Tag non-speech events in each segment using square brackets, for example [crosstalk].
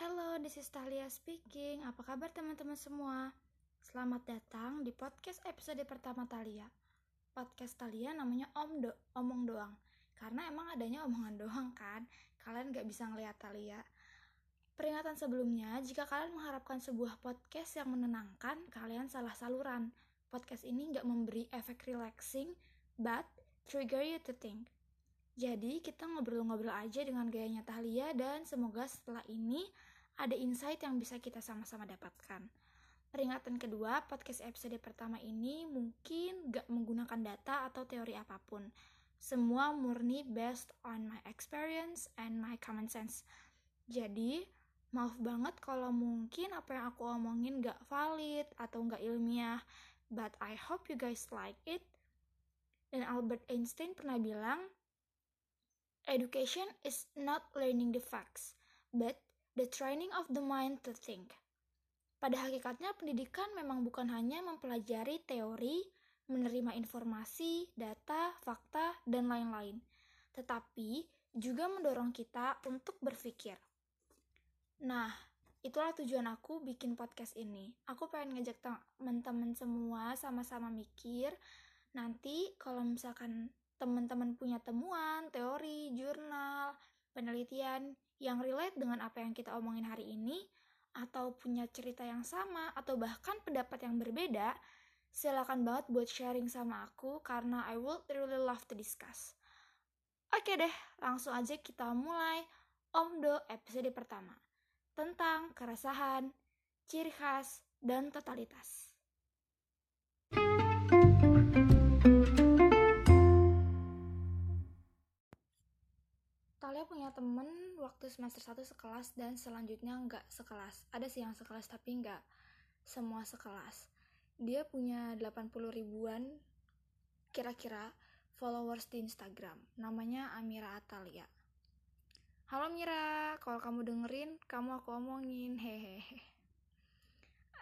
Hello, this is Talia speaking. Apa kabar teman-teman semua? Selamat datang di podcast episode pertama Talia. Podcast Talia namanya Om Do, Omong Doang. Karena emang adanya omongan [laughs] doang kan, kalian gak bisa ngeliat Talia. Peringatan sebelumnya, jika kalian mengharapkan sebuah podcast yang menenangkan, kalian salah saluran. Podcast ini gak memberi efek relaxing, but trigger you to think. Jadi kita ngobrol-ngobrol aja dengan gayanya Tahlia dan semoga setelah ini ada insight yang bisa kita sama-sama dapatkan. Peringatan kedua, podcast episode pertama ini mungkin gak menggunakan data atau teori apa pun. Semua murni based on my experience and my common sense. Jadi, maaf banget kalau mungkin apa yang aku omongin gak valid atau gak ilmiah. But I hope you guys like it. Dan Albert Einstein pernah bilang, Education is not learning the facts, but the training of the mind to think. Pada hakikatnya, pendidikan memang bukan hanya mempelajari teori, menerima informasi, data, fakta, dan lain-lain, tetapi juga mendorong kita untuk berpikir. Nah, itulah tujuan aku bikin podcast ini. Aku pengen ngajak teman-teman semua sama-sama mikir. Nanti kalau misalkan teman-teman punya temuan, teori, jurnal, penelitian yang relate dengan apa yang kita omongin hari ini, atau punya cerita yang sama, atau bahkan pendapat yang berbeda, silakan banget buat sharing sama aku karena I would really love to discuss. Oke deh, langsung aja kita mulai Omdo episode pertama tentang keresahan, ciri khas, dan totalitas. Talia punya temen waktu semester 1 sekelas dan selanjutnya nggak sekelas. Ada sih yang sekelas tapi nggak semua sekelas. Dia punya 80 ribuan kira-kira followers di Instagram. Namanya Amira Atalia. Halo Mira, kalau kamu dengerin, kamu aku omongin, hehehe.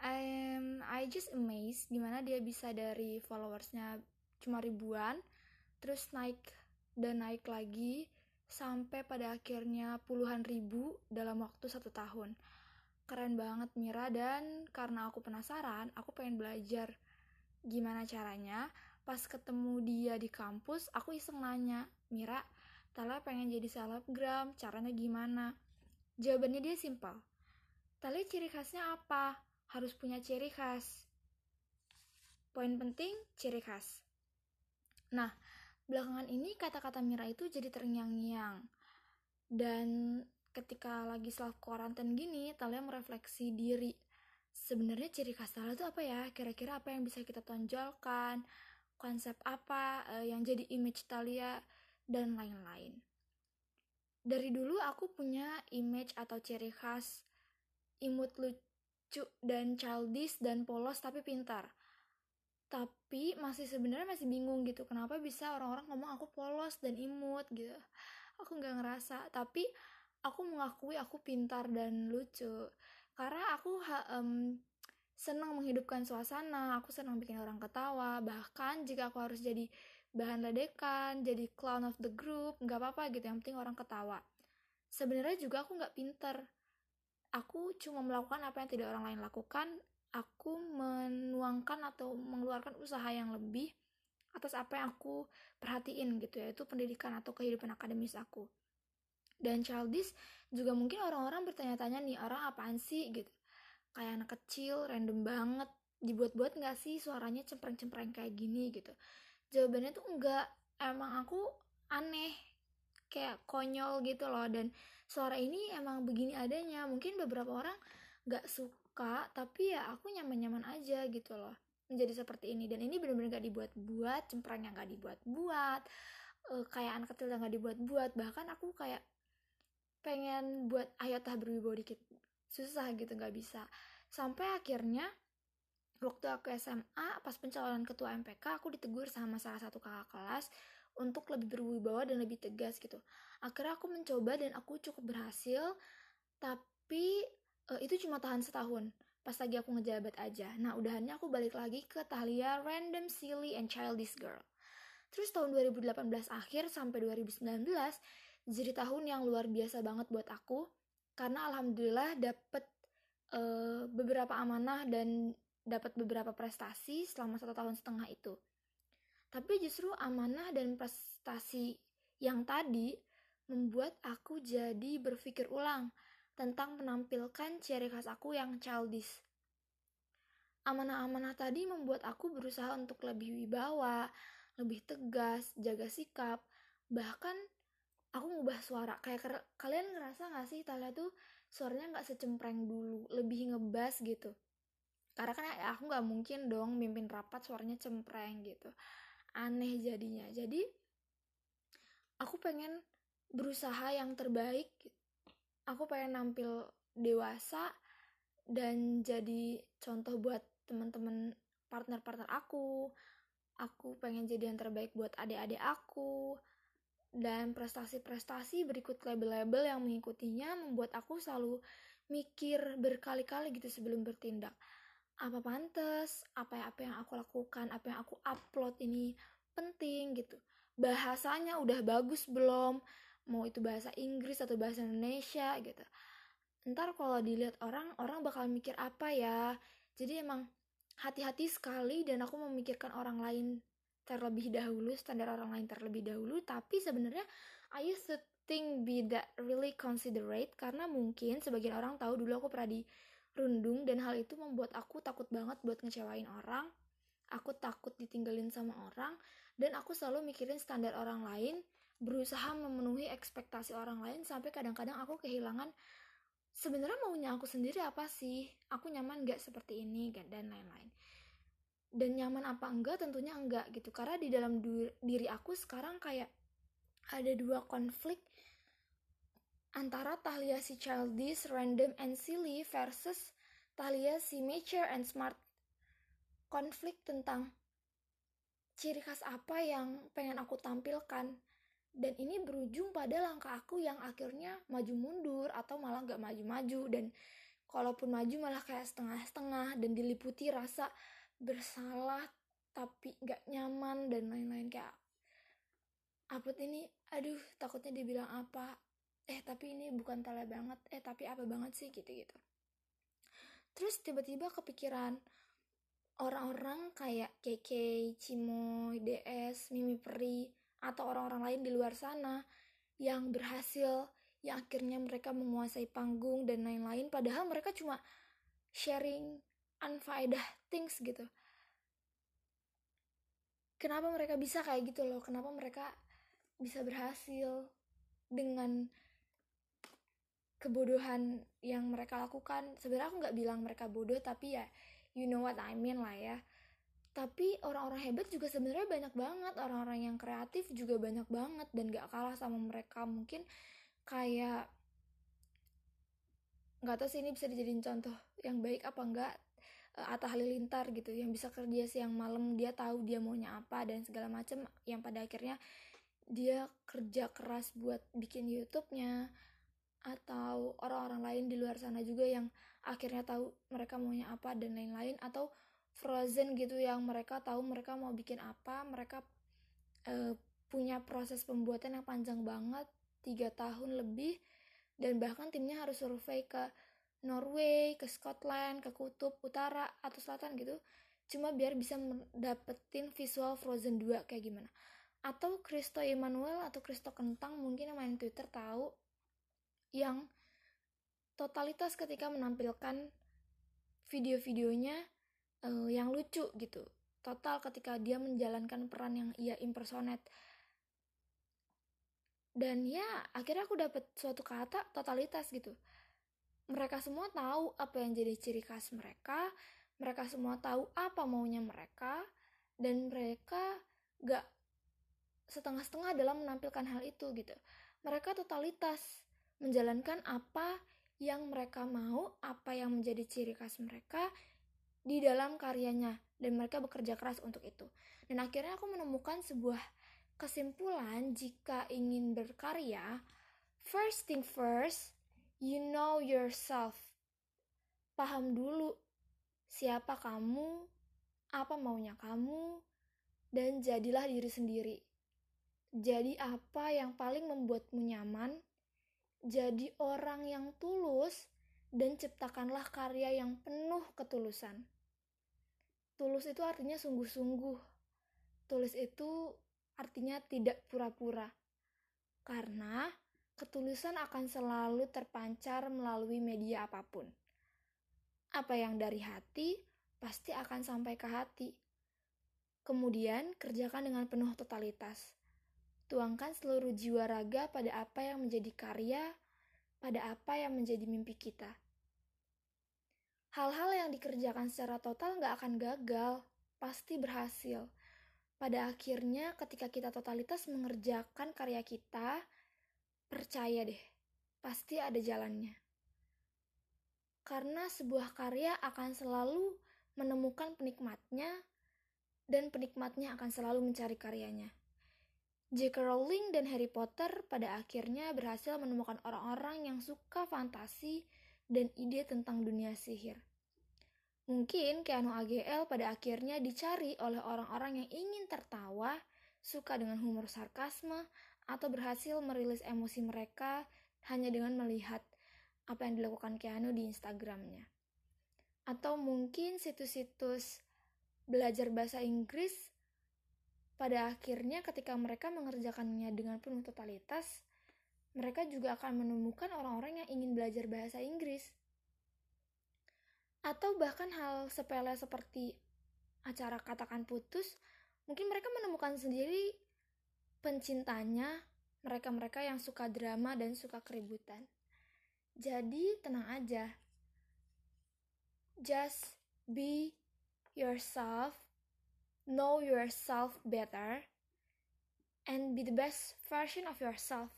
Um, I just amazed gimana dia bisa dari followersnya cuma ribuan, terus naik dan naik lagi, sampai pada akhirnya puluhan ribu dalam waktu satu tahun. Keren banget Mira dan karena aku penasaran, aku pengen belajar gimana caranya. Pas ketemu dia di kampus, aku iseng nanya, Mira, Tala pengen jadi selebgram, caranya gimana? Jawabannya dia simpel. Tali ciri khasnya apa? Harus punya ciri khas. Poin penting, ciri khas. Nah, belakangan ini kata-kata Mira itu jadi terngiang-ngiang. Dan ketika lagi self quarantine gini, Talia merefleksi diri. Sebenarnya ciri khas Talia itu apa ya? Kira-kira apa yang bisa kita tonjolkan? Konsep apa uh, yang jadi image Talia? dan lain-lain. Dari dulu aku punya image atau ciri khas imut lucu dan childish dan polos tapi pintar. Tapi masih sebenarnya masih bingung gitu kenapa bisa orang-orang ngomong aku polos dan imut gitu. Aku nggak ngerasa, tapi aku mengakui aku pintar dan lucu karena aku um, senang menghidupkan suasana, aku senang bikin orang ketawa, bahkan jika aku harus jadi bahan ledekan, jadi clown of the group, nggak apa-apa gitu, yang penting orang ketawa. Sebenarnya juga aku nggak pinter. Aku cuma melakukan apa yang tidak orang lain lakukan, aku menuangkan atau mengeluarkan usaha yang lebih atas apa yang aku perhatiin gitu ya, itu pendidikan atau kehidupan akademis aku. Dan childish juga mungkin orang-orang bertanya-tanya nih, orang apaan sih? gitu. Kayak anak kecil, random banget, dibuat-buat nggak sih suaranya cempreng-cempreng kayak gini gitu? Jawabannya tuh enggak emang aku aneh kayak konyol gitu loh. Dan suara ini emang begini adanya. Mungkin beberapa orang nggak suka tapi ya aku nyaman-nyaman aja gitu loh menjadi seperti ini. Dan ini benar-benar gak dibuat-buat cempreng yang gak dibuat-buat uh, kayak anak kecil yang gak dibuat-buat. Bahkan aku kayak pengen buat ayo tah berwibawa dikit susah gitu nggak bisa. Sampai akhirnya waktu aku SMA pas pencalonan ketua MPK aku ditegur sama salah satu kakak kelas untuk lebih berwibawa dan lebih tegas gitu. Akhirnya aku mencoba dan aku cukup berhasil tapi uh, itu cuma tahan setahun pas lagi aku ngejabat aja nah udahannya aku balik lagi ke Talia Random Silly and Childish Girl terus tahun 2018 akhir sampai 2019 jadi tahun yang luar biasa banget buat aku karena alhamdulillah dapat uh, beberapa amanah dan dapat beberapa prestasi selama satu tahun setengah itu. Tapi justru amanah dan prestasi yang tadi membuat aku jadi berpikir ulang tentang menampilkan ciri khas aku yang childish. Amanah-amanah tadi membuat aku berusaha untuk lebih wibawa, lebih tegas, jaga sikap, bahkan aku ngubah suara. Kayak kalian ngerasa gak sih Talia tuh suaranya gak secempreng dulu, lebih ngebas gitu. Karena kan aku gak mungkin dong mimpin rapat suaranya cempreng gitu aneh jadinya jadi aku pengen berusaha yang terbaik aku pengen nampil dewasa dan jadi contoh buat teman-teman partner-partner aku. Aku pengen jadi yang terbaik buat adik-adik aku. Dan prestasi-prestasi berikut label-label yang mengikutinya membuat aku selalu mikir berkali-kali gitu sebelum bertindak. Apa pantas? Apa apa yang aku lakukan? Apa yang aku upload ini penting gitu. Bahasanya udah bagus belum mau itu bahasa Inggris atau bahasa Indonesia gitu. Ntar kalau dilihat orang orang bakal mikir apa ya? Jadi emang hati-hati sekali dan aku memikirkan orang lain terlebih dahulu standar orang lain terlebih dahulu. Tapi sebenarnya I used to think be that really considerate karena mungkin sebagian orang tahu dulu aku pernah di rundung dan hal itu membuat aku takut banget buat ngecewain orang. Aku takut ditinggalin sama orang dan aku selalu mikirin standar orang lain berusaha memenuhi ekspektasi orang lain sampai kadang-kadang aku kehilangan sebenarnya maunya aku sendiri apa sih? Aku nyaman gak seperti ini? Dan lain-lain. Dan nyaman apa enggak? Tentunya enggak gitu. Karena di dalam diri aku sekarang kayak ada dua konflik antara Talia si childish, random, and silly versus Talia si mature and smart. Konflik tentang ciri khas apa yang pengen aku tampilkan. Dan ini berujung pada langkah aku yang akhirnya maju mundur atau malah gak maju-maju. Dan kalaupun maju malah kayak setengah-setengah dan diliputi rasa bersalah tapi gak nyaman dan lain-lain. Kayak upload ini? Aduh takutnya dibilang apa? Eh tapi ini bukan tele banget. Eh tapi apa banget sih? Gitu gitu terus tiba-tiba kepikiran orang-orang kayak KK, Cimoy, DS, Mimi Peri, atau orang-orang lain di luar sana yang berhasil, yang akhirnya mereka menguasai panggung dan lain-lain, padahal mereka cuma sharing unfaedah things gitu. Kenapa mereka bisa kayak gitu loh? Kenapa mereka bisa berhasil dengan kebodohan yang mereka lakukan sebenarnya aku nggak bilang mereka bodoh tapi ya you know what I mean lah ya tapi orang-orang hebat juga sebenarnya banyak banget. Orang-orang yang kreatif juga banyak banget. Dan gak kalah sama mereka mungkin kayak nggak tahu sih ini bisa dijadiin contoh yang baik apa enggak. Eh, Atta Halilintar gitu yang bisa kerja siang malam dia tahu dia maunya apa dan segala macam yang pada akhirnya dia kerja keras buat bikin YouTube-nya atau orang-orang lain di luar sana juga yang akhirnya tahu mereka maunya apa dan lain-lain. Atau Frozen gitu yang mereka tahu mereka mau bikin apa mereka uh, punya proses pembuatan yang panjang banget tiga tahun lebih dan bahkan timnya harus survei ke Norway, ke Scotland, ke Kutub Utara atau Selatan gitu cuma biar bisa dapetin visual Frozen 2 kayak gimana. Atau Kristo Emmanuel atau Kristo Kentang mungkin yang main Twitter tahu yang totalitas ketika menampilkan video-videonya uh, yang lucu gitu. Total ketika dia menjalankan peran yang ia impersonate. Dan ya akhirnya aku dapat suatu kata totalitas gitu. Mereka semua tahu apa yang jadi ciri khas mereka. Mereka semua tahu apa maunya mereka. Dan mereka gak setengah-setengah dalam menampilkan hal itu gitu. Mereka totalitas menjalankan apa yang mereka mau, apa yang menjadi ciri khas mereka di dalam karyanya dan mereka bekerja keras untuk itu. Dan akhirnya aku menemukan sebuah kesimpulan jika ingin berkarya, first thing first, you know yourself. Paham dulu siapa kamu, apa maunya kamu, dan jadilah diri sendiri. Jadi apa yang paling membuatmu nyaman, Jadi orang yang tulus dan ciptakanlah karya yang penuh ketulusan. Tulus itu artinya sungguh-sungguh. Tulus itu artinya tidak pura-pura. Karena ketulusan akan selalu terpancar melalui media apa pun. Apa yang dari hati pasti akan sampai ke hati. Kemudian kerjakan dengan penuh totalitas. Tuangkan seluruh jiwa raga pada apa yang menjadi karya, pada apa yang menjadi mimpi kita. Hal-hal yang dikerjakan secara total nggak akan gagal, pasti berhasil. Pada akhirnya ketika kita totalitas mengerjakan karya kita, percaya deh, pasti ada jalannya. Karena sebuah karya akan selalu menemukan penikmatnya, dan penikmatnya akan selalu mencari karyanya. J.K. Rowling dan Harry Potter pada akhirnya berhasil menemukan orang-orang yang suka fantasi dan ide tentang dunia sihir. Mungkin Keanu AGL pada akhirnya dicari oleh orang-orang yang ingin tertawa, suka dengan humor sarkasme, atau berhasil merilis emosi mereka hanya dengan melihat apa yang dilakukan Keanu di Instagramnya. Atau mungkin situs-situs belajar bahasa Inggris pada akhirnya ketika mereka mengerjakannya dengan penuh totalitas, mereka juga akan menemukan orang-orang yang ingin belajar bahasa Inggris. Atau bahkan hal sepele seperti acara katakan putus, mungkin mereka menemukan sendiri pencintanya, mereka-mereka yang suka drama dan suka keributan. Jadi tenang aja. Just be yourself know yourself better, and be the best version of yourself.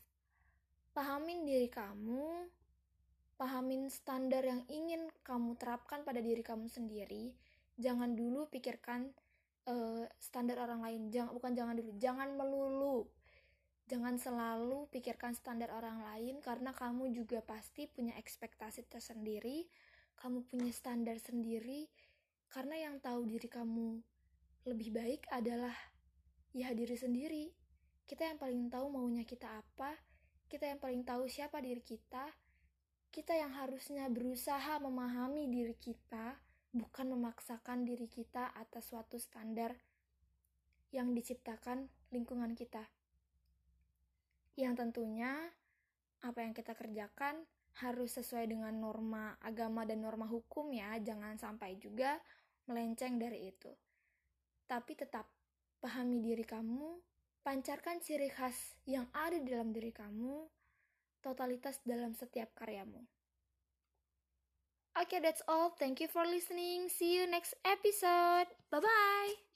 Pahamin diri kamu, pahamin standar yang ingin kamu terapkan pada diri kamu sendiri. Jangan dulu pikirkan uh, standar orang lain. Jangan bukan jangan dulu, jangan melulu. Jangan selalu pikirkan standar orang lain karena kamu juga pasti punya ekspektasi tersendiri, kamu punya standar sendiri karena yang tahu diri kamu lebih baik adalah ya diri sendiri. Kita yang paling tahu maunya kita apa, kita yang paling tahu siapa diri kita, kita yang harusnya berusaha memahami diri kita, bukan memaksakan diri kita atas suatu standar yang diciptakan lingkungan kita. Yang tentunya apa yang kita kerjakan harus sesuai dengan norma agama dan norma hukum ya, jangan sampai juga melenceng dari itu tapi tetap pahami diri kamu, pancarkan ciri khas yang ada di dalam diri kamu, totalitas dalam setiap karyamu. Okay, that's all. Thank you for listening. See you next episode. Bye bye.